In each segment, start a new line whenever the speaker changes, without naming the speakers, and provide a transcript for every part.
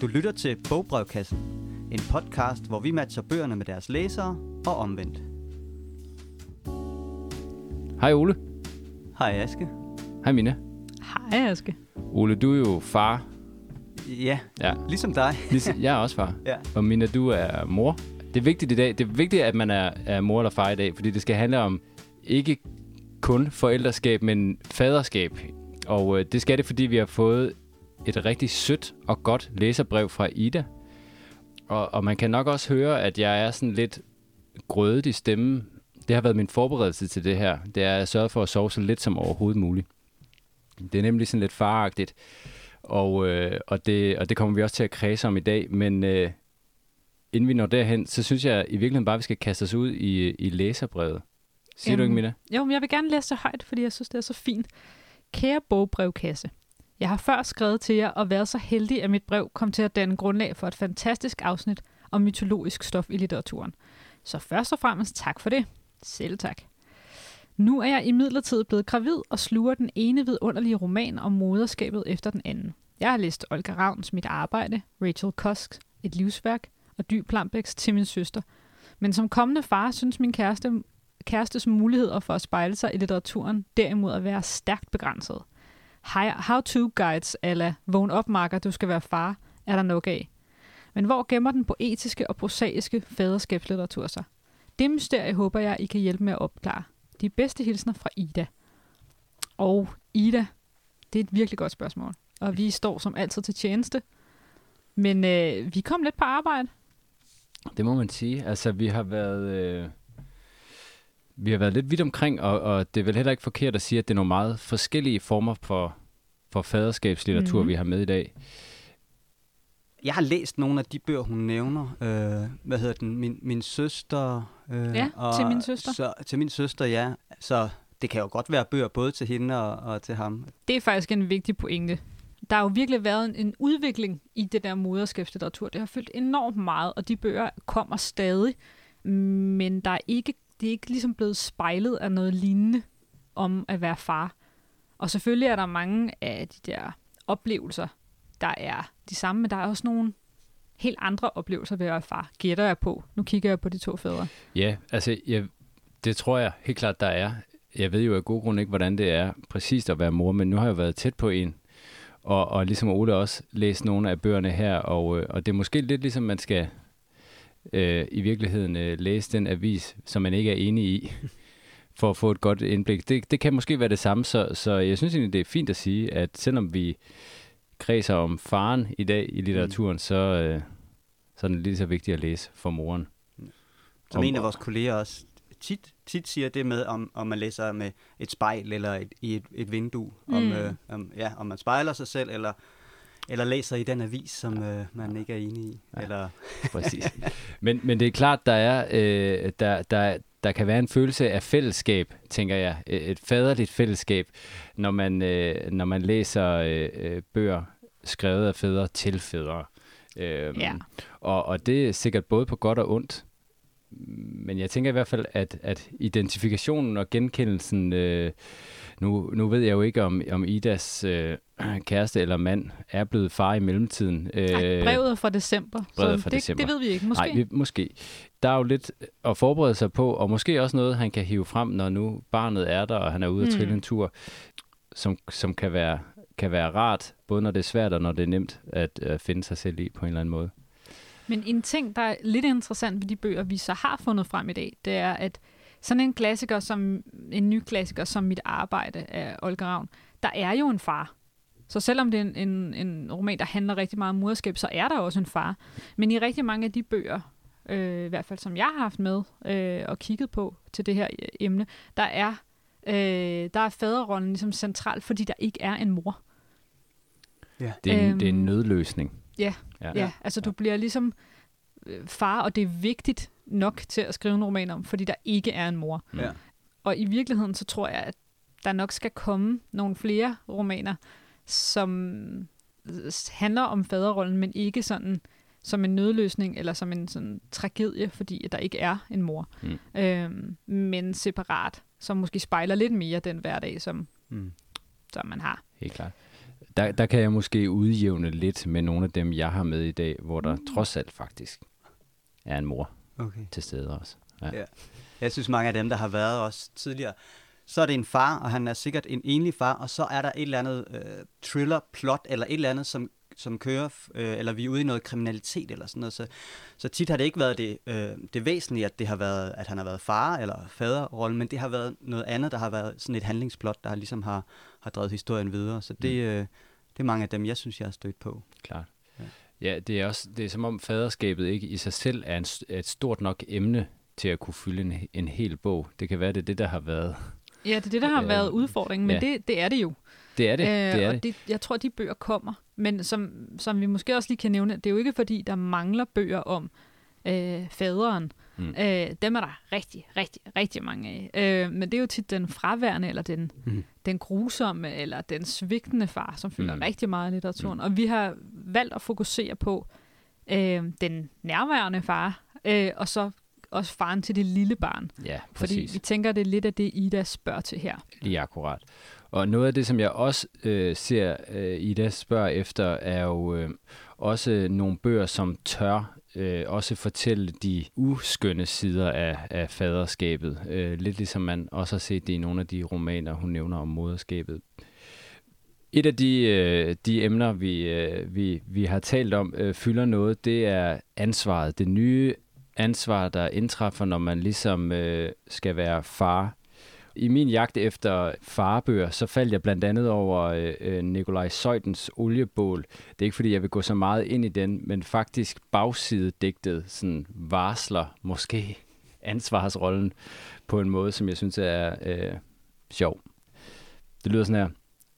Du lytter til Bogbrevkassen, en podcast, hvor vi matcher bøgerne med deres læsere og omvendt.
Hej Ole.
Hej Aske.
Hej Mina.
Hej, Aske.
Ole, du er jo far.
Ja,
Ja,
ligesom dig.
ligesom, jeg er også far.
Ja.
Og Mina, du er mor. Det er vigtigt i dag. Det er vigtigt, at man er, er mor eller far i dag, fordi det skal handle om ikke kun forældreskab, men faderskab. Og øh, det skal det, fordi vi har fået et rigtig sødt og godt læserbrev fra Ida. Og, og man kan nok også høre, at jeg er sådan lidt grødet i stemmen. Det har været min forberedelse til det her. Det er at sørge for at sove så lidt som overhovedet muligt. Det er nemlig sådan lidt faragtigt. Og, øh, og, det, og det kommer vi også til at kredse om i dag. Men øh, inden vi når derhen, så synes jeg i virkeligheden bare, at vi skal kaste os ud i, i læserbrevet. Siger du
Øhm,
ikke, Mina?
Jo, men jeg vil gerne læse det højt, fordi jeg synes, det er så fint. Kære bogbrevkasse. Jeg har før skrevet til jer og været så heldig, at mit brev kom til at danne grundlag for et fantastisk afsnit om mytologisk stof i litteraturen. Så først og fremmest tak for det. Selv tak. Nu er jeg i blevet gravid og sluger den ene vidunderlige roman om moderskabet efter den anden. Jeg har læst Olga Ravns Mit Arbejde, Rachel Cusks Et Livsværk og Dy Plambæks Til min søster. Men som kommende far synes min kæreste kærestes muligheder for at spejle sig i litteraturen derimod at være stærkt begrænset. Hi- How-to guides ala Vågn op, makker, du skal være far, er der nok af. Men hvor gemmer den poetiske og prosaiske faderskabslitteratur sig? Det mysterie håber jeg, I kan hjælpe med at opklare. De bedste hilsner fra Ida. Og Ida, det er et virkelig godt spørgsmål. Og vi står som altid til tjeneste. Men øh, vi kom lidt på arbejde.
Det må man sige. Altså, vi har været... Øh, vi har været lidt vidt omkring, og, og det er vel heller ikke forkert at sige, at det er nogle meget forskellige former for, for faderskabslitteratur, mm-hmm. vi har med i dag.
Jeg har læst nogle af de bøger, hun nævner. Øh, hvad hedder den? Min, min søster. Øh,
Ja, Til min søster.
Så, til min søster, ja. Så det kan jo godt være bøger både til hende og, og til ham.
Det er faktisk en vigtig pointe. Der har jo virkelig været en, en udvikling i det der moderskabslitteratur. Det har fyldt enormt meget, og de bøger kommer stadig. Men der er ikke, det er ikke ligesom blevet spejlet af noget lignende om at være far. Og selvfølgelig er der mange af de der oplevelser, der er de samme, men der er også nogle helt andre oplevelser ved at være far. Gætter jeg på. Nu kigger jeg på de to fædre.
Ja, altså, jeg, det tror jeg helt klart, der er. Jeg ved jo af god grund ikke, hvordan det er præcist at være mor, men nu har jeg været tæt på en. Og, og ligesom Ole også læst nogle af bøgerne her, og, øh, og det er måske lidt ligesom, man skal øh, i virkeligheden øh, læse den avis, som man ikke er enig i, for at få et godt indblik. Det, det kan måske være det samme, så, så jeg synes egentlig, det er fint at sige, at selvom vi kredser om faren i dag i litteraturen, mm. så, øh, så er det lige så vigtigt at læse for moren.
Som
Om-
en af vores kolleger også tit, tit siger det med, om, om man læser med et spejl eller et, i et, et vindue. Mm. Om, øh, om, ja, om man spejler sig selv, eller, eller læser i den avis, som øh, man ikke er enig i.
Ja.
Eller,
Præcis. men, men det er klart, der er øh, der, der, der kan være en følelse af fællesskab, tænker jeg. Et et faderligt fællesskab, når man, øh, når man læser øh, øh, bøger skrevet af fædre til fædre. Øhm,
Ja.
og, og det er sikkert både på godt og ondt. Men jeg tænker i hvert fald, at, at identifikationen og genkendelsen, øh, nu, nu ved jeg jo ikke, om, om Idas øh, kæreste eller mand er blevet far i mellemtiden. Øh,
Nej, brevet er fra december.
brevet
så
fra
det,
december.
det ved vi ikke. Måske.
Nej, vi, måske. Der er jo lidt at forberede sig på, og måske også noget, han kan hive frem, når nu barnet er der, og han er ude at
Mm.
trille en tur, som, som kan, være, kan være rart, både når det er svært, og når det er nemt at, at finde sig selv i på en eller anden måde.
Men en ting, der er lidt interessant ved de bøger, vi så har fundet frem i dag, det er, at sådan en klassiker som en ny klassiker som Mit Arbejde af Olga Ravn, der er jo en far. Så selvom det er en, en, en roman, der handler rigtig meget om moderskab, så er der også en far. Men i rigtig mange af de bøger, øh, i hvert fald som jeg har haft med øh, og kigget på til det her øh, emne, der er, øh, der er faderrollen ligesom central, fordi der ikke er en mor.
ja.
Det er, en, det er en
Øhm,
nødløsning.
ja.
ja.
Ja, altså du bliver ligesom øh, far, og det er vigtigt nok til at skrive en roman om, fordi der ikke er en mor.
Mm.
Ja.
Og i virkeligheden, så tror jeg, at der nok skal komme nogle flere romaner, som handler om faderrollen, men ikke sådan som en nødløsning eller som en sådan tragedie, fordi at der ikke er en mor.
Mm.
Øhm, men separat, som måske spejler lidt mere den hverdag, som,
Mm.
som man har.
Helt klart. Der, der kan jeg måske udjævne lidt med nogle af dem, jeg har med i dag, hvor der trods alt faktisk er en mor
Okay.
til stede også. Ja.
Ja. Jeg synes, mange af dem, der har været også tidligere, så er det en far, og han er sikkert en enlig far, og så er der et eller andet øh, thriller-plot, eller et eller andet, som, som kører, øh, eller vi er ude i noget kriminalitet, eller sådan noget. Så, så tit har det ikke været det, øh, det væsentlige, at, det har været, at han har været far eller faderrollen, men det har været noget andet, der har været sådan et handlingsplot, der ligesom har, har drevet historien videre. Så det, øh, det er mange af dem, jeg synes, jeg har stødt på.
Klart.
Ja.
Det er også det er som om faderskabet ikke i sig selv er, en, er et stort nok emne til at kunne fylde en, en hel bog. Det kan være, det er det, der har været.
Ja, det er det, der har
Øh,
været udfordringen, men
ja.
det, det er det jo.
Det er det. det er
og
det.
det, jeg tror, de bøger kommer. Men som, som vi måske også lige kan nævne, det er jo ikke fordi, der mangler bøger om øh, faderen.
Mm.
Øh, dem er der rigtig, rigtig, rigtig mange af. Øh, men det er jo tit den fraværende, eller den,
Mm.
den grusomme, eller den svigtende far, som fylder
Mm.
rigtig meget i litteraturen. Mm. Og vi har valgt at fokusere på øh, den nærværende far, øh, og så også faren til det lille barn.
Ja,
Fordi
præcis.
vi tænker, det er lidt af det, Ida spørger til her.
Lige akkurat. Og noget af det, som jeg også øh, ser øh, Ida spørger efter, er jo øh, også nogle bøger, som tør øh, også fortælle de uskønne sider af, af faderskabet. Øh, lidt ligesom man også har set det i nogle af de romaner, hun nævner om moderskabet. Et af de, øh, de emner, vi, øh, vi, vi har talt om, øh, fylder noget, det er ansvaret. Det nye ansvar, der indtræffer, når man ligesom øh, skal være far. I min jagt efter farbøger, så faldt jeg blandt andet over øh, øh, Nikolaj Søjdens oliebål. Det er ikke, fordi jeg vil gå så meget ind i den, men faktisk bagsidedigtet sådan varsler måske ansvarsrollen på en måde, som jeg synes er øh, sjov. Det lyder sådan her.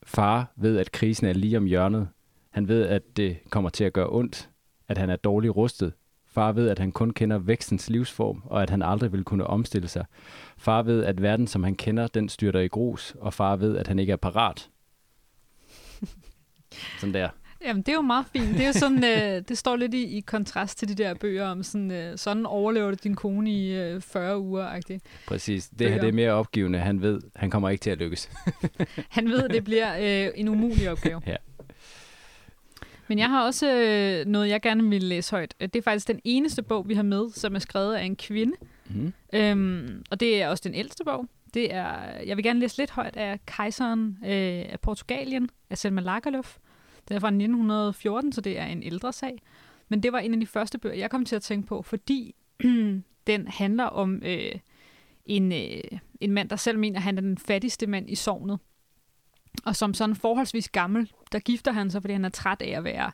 Far ved, at krisen er lige om hjørnet. Han ved, at det kommer til at gøre ondt. At han er dårligt rustet. Far ved, at han kun kender vækstens livsform, og at han aldrig vil kunne omstille sig. Far ved, at verden, som han kender, den styrter i grus, og far ved, at han ikke er parat. Sådan der.
Jamen, det er jo meget fint. Det, er jo sådan, øh, det står lidt i, i kontrast til de der bøger om, sådan, øh, sådan overlever du din kone i øh, 40 uger. -agtigt.
Præcis. Det her
Bøger.
det er mere opgivende. Han ved, han kommer ikke til at lykkes.
Han ved, at det bliver øh, en umulig opgave.
Ja.
Men jeg har også øh, noget, jeg gerne vil læse højt. Det er faktisk den eneste bog, vi har med, som er skrevet af en kvinde.
Mm.
Øhm, og det er også den ældste bog. Det er, jeg vil gerne læse lidt højt af Kejseren øh, af Portugalien, af Selma Lagerlöf. Den er fra 1914, så det er en ældre sag. Men det var en af de første bøger, jeg kom til at tænke på, fordi den handler om øh, en, øh, en mand, der selv mener, at han er den fattigste mand i sovnet. Og som sådan forholdsvis gammel, der gifter han sig, fordi han er træt af at være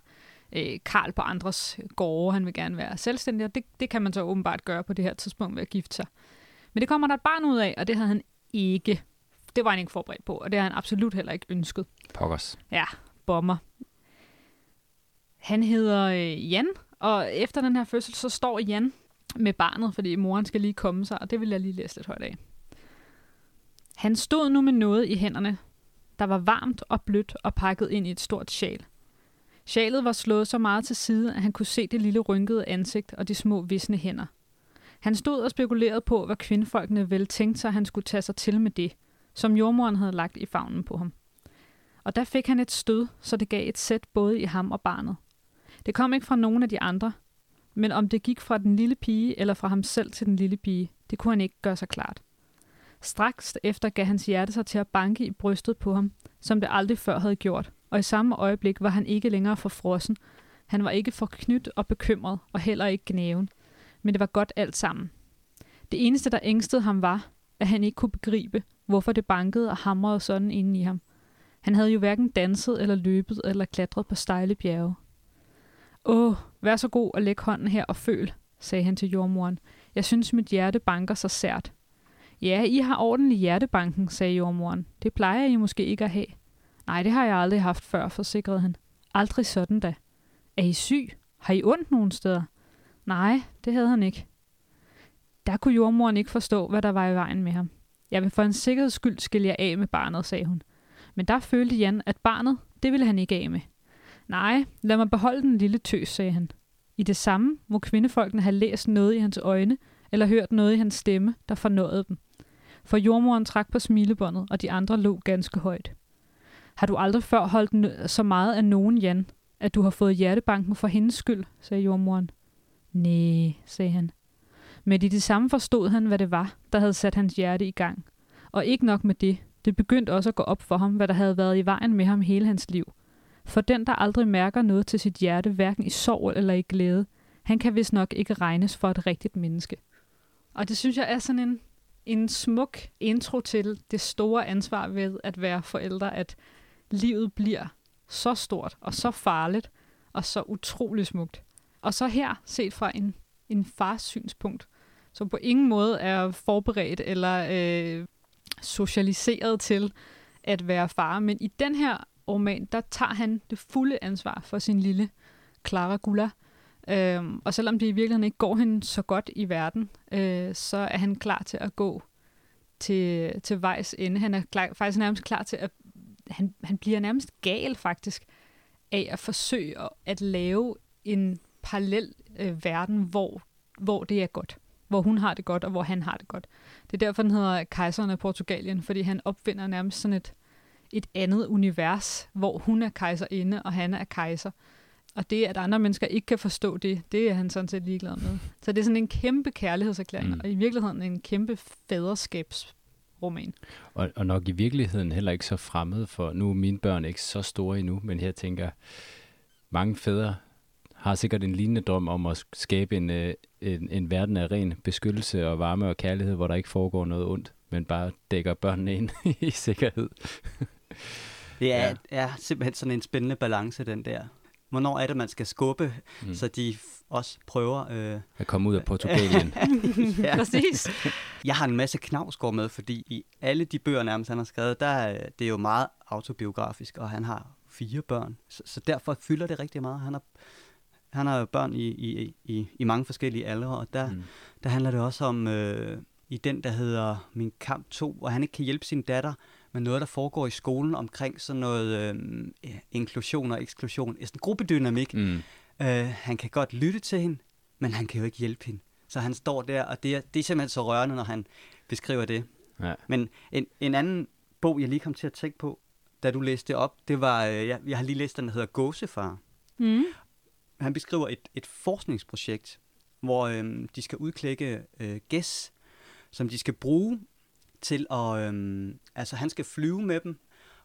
øh, karl på andres gårde. Han vil gerne være selvstændig, og det, det kan man så åbenbart gøre på det her tidspunkt ved at gifte sig. Men det kommer der et barn ud af, og det havde han ikke. Det var han ikke forberedt på, og det har han absolut heller ikke ønsket.
Pokkers.
Ja, bomber. Han hedder øh, Jan, og efter den her fødsel, så står Jan med barnet, fordi moren skal lige komme sig, og det vil jeg lige læse lidt højt af. Han stod nu med noget i hænderne, der var varmt og blødt og pakket ind i et stort sjal. Sjalet var slået så meget til side, at han kunne se det lille rynkede ansigt og de små visne hænder. Han stod og spekulerede på, hvad kvindfolkene vel tænkte sig, at han skulle tage sig til med det, som jordmoren havde lagt i favnen på ham. Og der fik han et stød, så det gav et sæt både i ham og barnet. Det kom ikke fra nogen af de andre, men om det gik fra den lille pige eller fra ham selv til den lille pige, det kunne han ikke gøre sig klart. Straks efter gav hans hjerte sig til at banke i brystet på ham, som det aldrig før havde gjort, og i samme øjeblik var han ikke længere for frossen. Han var ikke for knyt og bekymret, og heller ikke gnæven. Men det var godt alt sammen. Det eneste, der ængstede ham, var, at han ikke kunne begribe, hvorfor det bankede og hamrede sådan inde i ham. Han havde jo hverken danset eller løbet eller klatret på stejle bjerge. Åh, vær så god og læg hånden her og føl, sagde han til jordmoren. Jeg synes, mit hjerte banker så sært. Ja, I har ordentlig hjertebanken, sagde jordmoren. Det plejer I måske ikke at have. Nej, det har jeg aldrig haft før, forsikrede han. Aldrig sådan da. Er I syg? Har I ondt nogen steder? Nej, det havde han ikke. Der kunne jordmoren ikke forstå, hvad der var i vejen med ham. Jeg vil for en sikkerheds skyld skille jer af med barnet, sagde hun. Men der følte Jan, at barnet, det ville han ikke af med. Nej, lad mig beholde den lille tøs, sagde han. I det samme må kvindefolkene have læst noget i hans øjne, eller hørt noget i hans stemme, der fornåede dem. For jordmoren trak på smilebåndet, og de andre lå ganske højt. Har du aldrig før holdt så meget af nogen, Jan, at du har fået hjertebanken for hendes skyld, sagde jordmoren. Nej, sagde han. Men i det samme forstod han, hvad det var, der havde sat hans hjerte i gang. Og ikke nok med det, det begyndte også at gå op for ham, hvad der havde været i vejen med ham hele hans liv. For den, der aldrig mærker noget til sit hjerte, hverken i sorg eller i glæde, han kan vist nok ikke regnes for et rigtigt menneske. Og det synes jeg er sådan en, en smuk intro til det store ansvar ved at være forældre, at livet bliver så stort og så farligt og så utrolig smukt. Og så her, set fra en, en fars synspunkt, som på ingen måde er forberedt eller øh, socialiseret til at være far. Men i den her roman, der tager han det fulde ansvar for sin lille Clara Gulla. Øhm, og selvom det i virkeligheden ikke går hende så godt i verden, øh, så er han klar til at gå til, til vejs ende. Han er klar, faktisk nærmest klar til at... Han, han bliver nærmest gal faktisk af at forsøge at, at lave en parallel øh, verden, hvor, hvor det er godt. Hvor hun har det godt, og hvor han har det godt. Det er derfor, den hedder Kejseren af Portugalien, fordi han opfinder nærmest sådan et, et andet univers, hvor hun er kejserinde, og han er kejser. Og det, at andre mennesker ikke kan forstå det, det er han sådan set ligeglad med. Så det er sådan en kæmpe kærlighedserklæring, mm. og i virkeligheden en kæmpe faderskabsroman.
Og, og nok i virkeligheden heller ikke så fremmed, for nu er mine børn ikke så store endnu, men her tænker mange fædre har sikkert en lignende drøm om at skabe en, øh, en, en verden af ren beskyttelse og varme og kærlighed, hvor der ikke foregår noget ondt, men bare dækker børnene ind i sikkerhed.
Det er, ja. er simpelthen sådan en spændende balance, den der. Hvornår er det, man skal skubbe, mm. så de også prøver... Øh,
at komme ud af Portugalien.
ja. Præcis.
Jeg har en masse knavsgård med, fordi i alle de bøger nærmest, han har skrevet, der det er jo meget autobiografisk, og han har fire børn. Så, så derfor fylder det rigtig meget. Han har han har jo børn i, i, i, i mange forskellige aldre, og der, mm. der handler det også om, øh, i den, der hedder Min Kamp 2, hvor han ikke kan hjælpe sin datter med noget, der foregår i skolen omkring sådan noget øh, inklusion og eksklusion. Sådan en gruppedynamik. Mm. Øh, han kan godt lytte til hende, men han kan jo ikke hjælpe hende. Så han står der, og det er, det er simpelthen så rørende, når han beskriver det. Ja. Men en, en anden bog, jeg lige kom til at tænke på, da du læste det op, det var, øh, jeg, jeg har lige læst den, der hedder Gåsefar. Mm han beskriver et, et forskningsprojekt, hvor øh, de skal udklække øh, gæs, som de skal bruge til at, øh, altså han skal flyve med dem,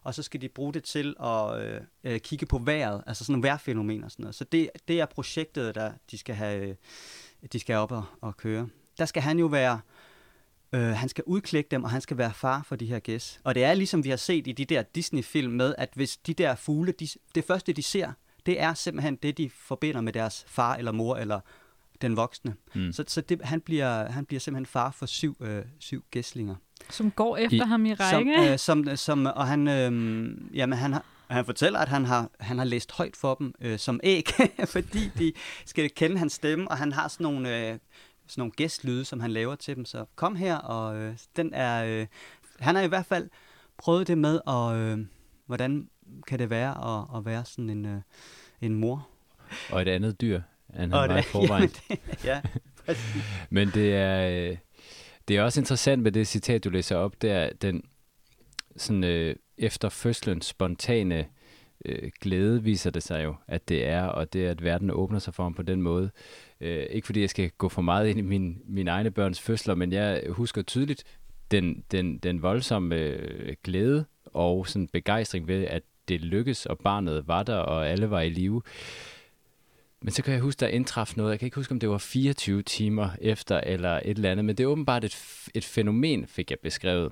og så skal de bruge det til at øh, øh, kigge på vejret, altså sådan nogle vejrfænomener og sådan noget. Så det, det er projektet, der de skal have, de skal op og, og køre. Der skal han jo være, øh, han skal udklække dem, og han skal være far for de her gæs. Og det er ligesom vi har set i de der Disney-film med, at hvis de der fugle, de, det første de ser, det er simpelthen det, de forbinder med deres far eller mor eller den voksne. Mm. Så, så det, han, bliver, han bliver simpelthen far for syv, øh, syv gæslinger.
Som går efter I, ham i række?
Som, øh, som, som, og han, øh, jamen, han, har, han fortæller, at han har, han har læst højt for dem øh, som æg, fordi de skal kende hans stemme, og han har sådan nogle, øh, sådan nogle gæstlyde, som han laver til dem. Så kom her, og øh, den er... Øh, han har i hvert fald prøvet det med, og øh, hvordan kan det være at, at være sådan en, øh, en mor.
Og et andet dyr, end han var i forvejen. ja, Men det er, øh, det er også interessant med det citat, du læser op, det er den sådan, øh, efter fødslen spontane øh, glæde viser det sig jo, at det er, og det er, at verden åbner sig for ham på den måde. Øh, ikke fordi jeg skal gå for meget ind i min, mine egne børns fødsler, men jeg husker tydeligt den, den, den voldsomme øh, glæde og sådan begejstring ved, at det lykkes, og barnet var der, og alle var i live. Men så kan jeg huske, der indtraf noget. Jeg kan ikke huske, om det var 24 timer efter eller et eller andet, men det er åbenbart et, et fænomen, fik jeg beskrevet,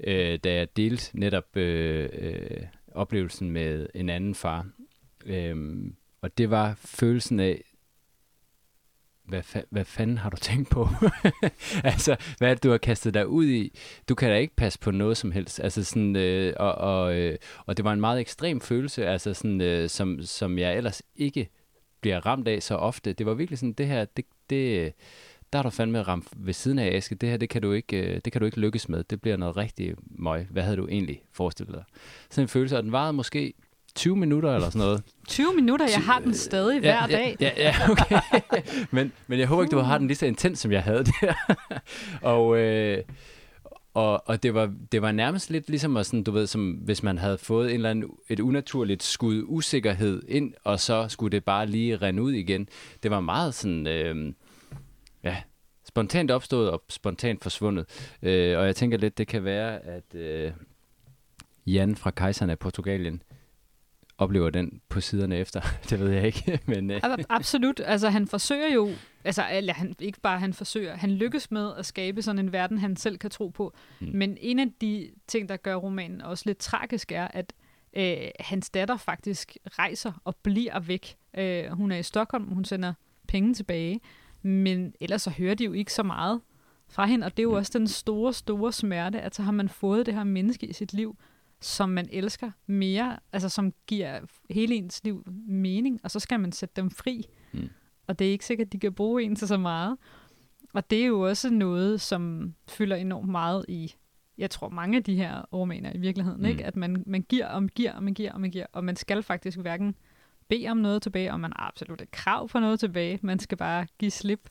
øh, da jeg delte netop øh, øh, oplevelsen med en anden far. Øh, og det var følelsen af, hvad, fa- hvad fanden har du tænkt på? altså, hvad er det, du har kastet dig ud i? Du kan da ikke passe på noget som helst. Altså sådan, øh, og, og, øh, og det var en meget ekstrem følelse, altså sådan, øh, som, som jeg ellers ikke bliver ramt af så ofte. Det var virkelig sådan, det her, det, det, der er du fandme ramt ved siden af, Aske. Det her, det kan, du ikke, øh, det kan du ikke lykkes med. Det bliver noget rigtig møg. Hvad havde du egentlig forestillet dig? Sådan en følelse, og den varede måske 20 minutter eller sådan noget.
20 minutter? Jeg har den stadig ja, hver dag.
Ja, ja, okay. men, men jeg håber ikke, du har den lige så intens, som jeg havde der. og, øh, og, og det, var, det var nærmest lidt ligesom, at sådan, du ved, som hvis man havde fået en eller anden, et unaturligt skud usikkerhed ind, og så skulle det bare lige rende ud igen. Det var meget sådan, øh, ja, spontant opstået og spontant forsvundet. Øh, og jeg tænker lidt, det kan være, at øh, Jan fra Kejseren af Portugalien oplever den på siderne efter. det ved jeg ikke. Men, øh.
Absolut. Altså, han forsøger jo, altså, eller han, ikke bare han forsøger, han lykkes med at skabe sådan en verden, han selv kan tro på. Mm. Men en af de ting, der gør romanen også lidt tragisk, er, at øh, hans datter faktisk rejser og bliver væk. Øh, hun er i Stockholm, hun sender penge tilbage, men ellers så hører de jo ikke så meget fra hende, og det er jo mm. også den store, store smerte, at så har man fået det her menneske i sit liv, som man elsker mere, altså som giver hele ens liv mening, og så skal man sætte dem fri. Mm. Og det er ikke sikkert, at de kan bruge en til så meget. Og det er jo også noget, som fylder enormt meget i, jeg tror, mange af de her romaner i virkeligheden, mm. ikke? at man, man giver og man giver og man giver og man giver, og man skal faktisk hverken bede om noget tilbage, og man har absolut et krav for noget tilbage. Man skal bare give slip,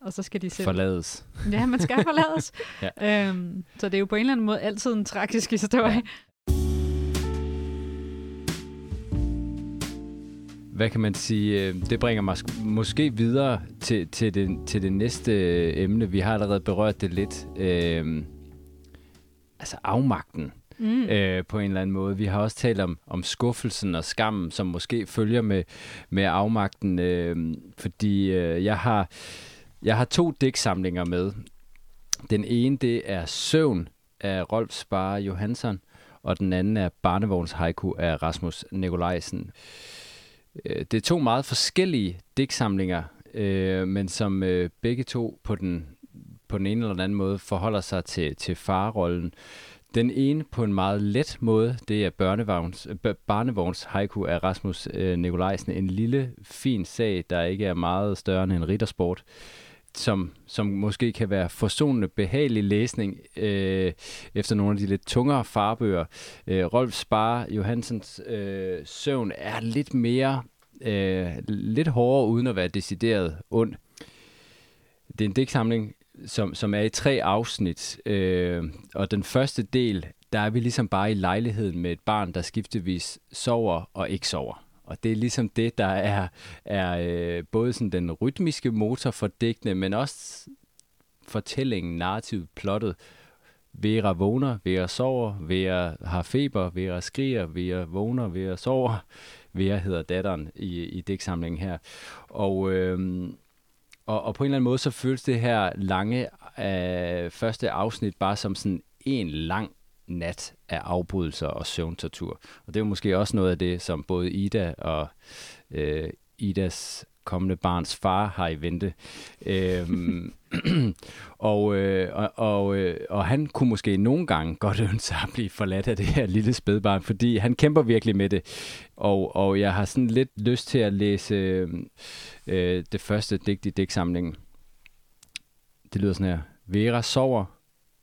og så skal de selv...
Forlades.
Ja, man skal forlades. ja. øhm, så det er jo på en eller anden måde altid en tragisk historie. Ja.
Hvad kan man sige, øh, det bringer mig måske videre til, til, det, til det næste øh, emne. Vi har allerede berørt det lidt. Øh, altså afmagten. Mm. Øh, på en eller anden måde. Vi har også talt om, om skuffelsen og skammen, som måske følger med, med afmagten, øh, fordi øh, jeg har jeg har to digtsamlinger med. Den ene, det er Søvn af Rolf Spare Johansson, og den anden er Barnevogns Haiku af Rasmus Nikolajsen. Øh, Øh, det er to meget forskellige digtsamlinger, øh, men som øh, begge to på den, på den ene eller den anden måde forholder sig til, til farrollen. Den ene på en meget let måde, det er Børnevogns, øh, Barnevogns haiku af Rasmus øh, Nikolajsen. En lille, fin sag, der ikke er meget større end en riddersport. Som, som måske kan være forsonende, behagelig læsning øh, efter nogle af de lidt tungere farbøger. Øh, Rolf Spar Johansens øh, søvn er lidt mere, øh, lidt hårdere uden at være decideret ond. Det er en digtsamling, som, som er i tre afsnit, øh, og den første del, der er vi ligesom bare i lejligheden med et barn, der skiftevis sover og ikke sover. Og det er ligesom det, der er, er øh, både sådan den rytmiske motor for digtene, men også fortællingen, narrativet, plottet. Vera vågner, Vera sover, Vera har feber, Vera skriger, Vera vågner, Vera sover. Vera hedder datteren i, i digtsamlingen her. Og, øh, og, og på en eller anden måde, så føles det her lange øh, første afsnit bare som sådan en lang nat af afbrydelser og søvntortur. Og det er jo måske også noget af det, som både Ida og øh, Idas kommende barns far har i vente. Øhm, og, øh, og, og, øh, og han kunne måske nogle gange godt ønske sig at blive forladt af det her lille spædbarn, fordi han kæmper virkelig med det. Og, og jeg har sådan lidt lyst til at læse øh, øh det første digt i digtsamlingen. Det lyder sådan her. Vera sover,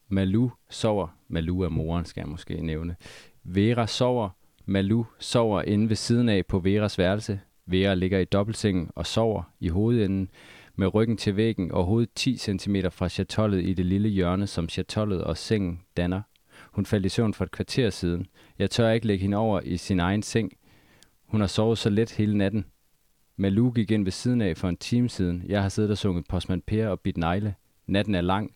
Malu sover. Malu er moren, skal jeg måske nævne. Vera sover. Malu sover inde ved siden af på Veras værelse. Vera ligger i dobbeltsengen og sover i hovedenden med ryggen til væggen og hovedet 10 cm fra chatollet i det lille hjørne, som chatollet og sengen danner. Hun faldt i søvn for et kvarter siden. Jeg tør ikke lægge hende over i sin egen seng. Hun har sovet så let hele natten. Malu gik ind ved siden af for en time siden. Jeg har siddet og sunget Postman Per og Bit negle. Natten er lang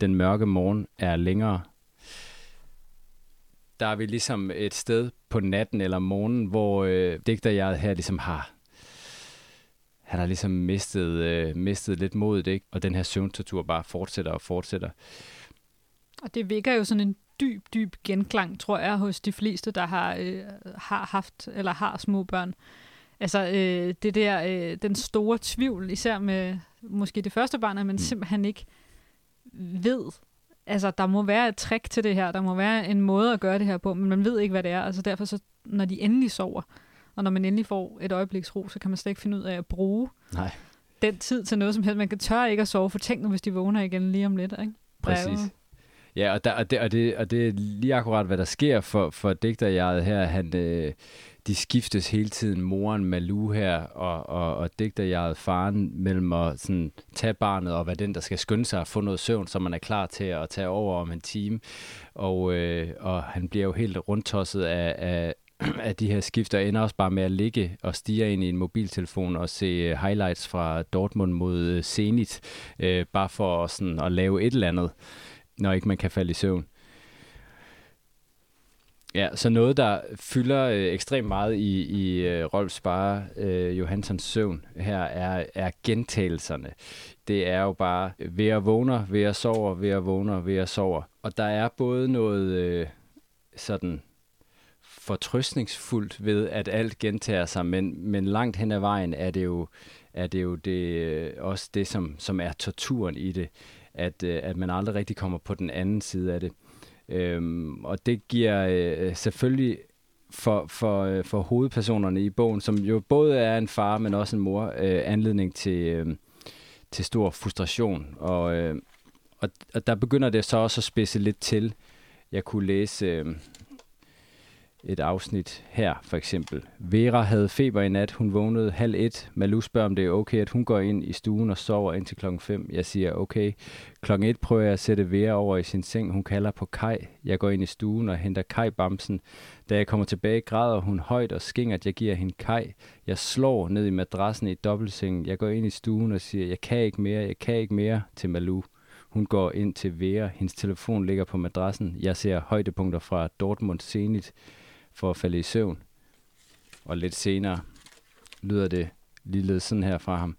den mørke morgen er længere. Der er vi ligesom et sted på natten eller morgenen, hvor øh, digter jeg her ligesom har han har ligesom mistet, øh, mistet lidt modet, ikke? og den her søvntortur bare fortsætter og fortsætter.
Og det vækker jo sådan en dyb, dyb genklang, tror jeg, hos de fleste, der har, øh, har haft eller har små børn. Altså øh, det der, øh, den store tvivl, især med måske det første barn, at man mm. simpelthen ikke ved, altså der må være et trick til det her, der må være en måde at gøre det her på, men man ved ikke, hvad det er. Altså derfor, så, når de endelig sover, og når man endelig får et øjebliks ro, så kan man slet ikke finde ud af at bruge
Nej.
den tid til noget som helst. Man kan tør ikke at sove, for tænk nu, hvis de vågner igen lige om lidt. Ikke?
Præcis. Ja, og, der, og, det, og, det, og det er lige akkurat, hvad der sker for, for digterjeget her. Han, øh, de skiftes hele tiden, moren Malu her, og, og, og digter jeg faren, mellem at sådan, tage barnet og være den, der skal skynde sig at få noget søvn, så man er klar til at tage over om en time. Og, øh, og han bliver jo helt rundtosset af, af, af de her skifter ender også bare med at ligge og stige ind i en mobiltelefon og se øh, highlights fra Dortmund mod øh, Zenit, øh, bare for sådan at lave et eller andet, når ikke man kan falde i søvn. Ja, så noget, der fylder øh, ekstremt meget i, i øh, Rolf Spare øh, Johansens søvn her, er, er gentagelserne. Det er jo bare ved at vågner, ved at sover, ved at vågner, ved at sover. Og der er både noget øh, sådan fortrøstningsfuldt ved, at alt gentager sig, men, men langt hen ad vejen er det jo, er det jo det, øh, også det, som, som er torturen i det, at, øh, at man aldrig rigtig kommer på den anden side af det. Øhm, og det giver øh, selvfølgelig for, for, øh, for hovedpersonerne i bogen, som jo både er en far, men også en mor, øh, anledning til, øh, til stor frustration. Og, øh, og, og der begynder det så også at spidse lidt til. Jeg kunne læse... Øh, et afsnit her, for eksempel. Vera havde feber i nat. Hun vågnede halv et. Malu spørger, om det er okay, at hun går ind i stuen og sover indtil klokken 5. Jeg siger, okay. Klokken 1 prøver jeg at sætte Vera over i sin seng. Hun kalder på Kai. Jeg går ind i stuen og henter Kai-bamsen. Da jeg kommer tilbage, græder hun højt og skingert. Jeg giver hende Kai. Jeg slår ned i madrassen i dobbeltsengen. Jeg går ind i stuen og siger, jeg kan ikke mere, jeg kan ikke mere til Malu. Hun går ind til Vera. Hendes telefon ligger på madrassen. Jeg ser højdepunkter fra Dortmund Zenit for at falde i søvn. Og lidt senere lyder det lille sådan her fra ham.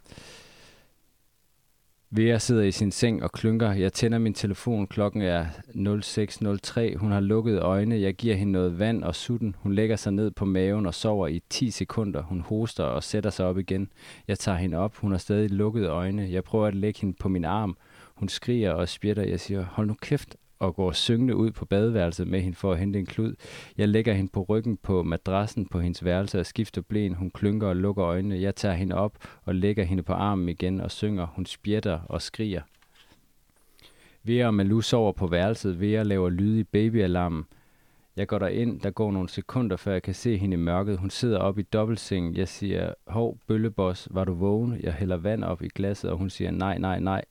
Vera sidder i sin seng og klynker. Jeg tænder min telefon. Klokken er 06.03. Hun har lukket øjne. Jeg giver hende noget vand og sutten. Hun lægger sig ned på maven og sover i 10 sekunder. Hun hoster og sætter sig op igen. Jeg tager hende op. Hun har stadig lukket øjne. Jeg prøver at lægge hende på min arm. Hun skriger og spjætter. Jeg siger, hold nu kæft, og går syngende ud på badeværelset med hende for at hente en klud. Jeg lægger hende på ryggen på madrassen på hendes værelse og skifter blæen. Hun klynker og lukker øjnene. Jeg tager hende op og lægger hende på armen igen og synger. Hun spjætter og skriger. Vera og Malou sover på værelset. Vera laver lyd i babyalarmen. Jeg går ind. Der går nogle sekunder, før jeg kan se hende i mørket. Hun sidder op i dobbeltsengen. Jeg siger, hov, bølleboss, var du vågen? Jeg hælder vand op i glasset, og hun siger, nej, nej, nej.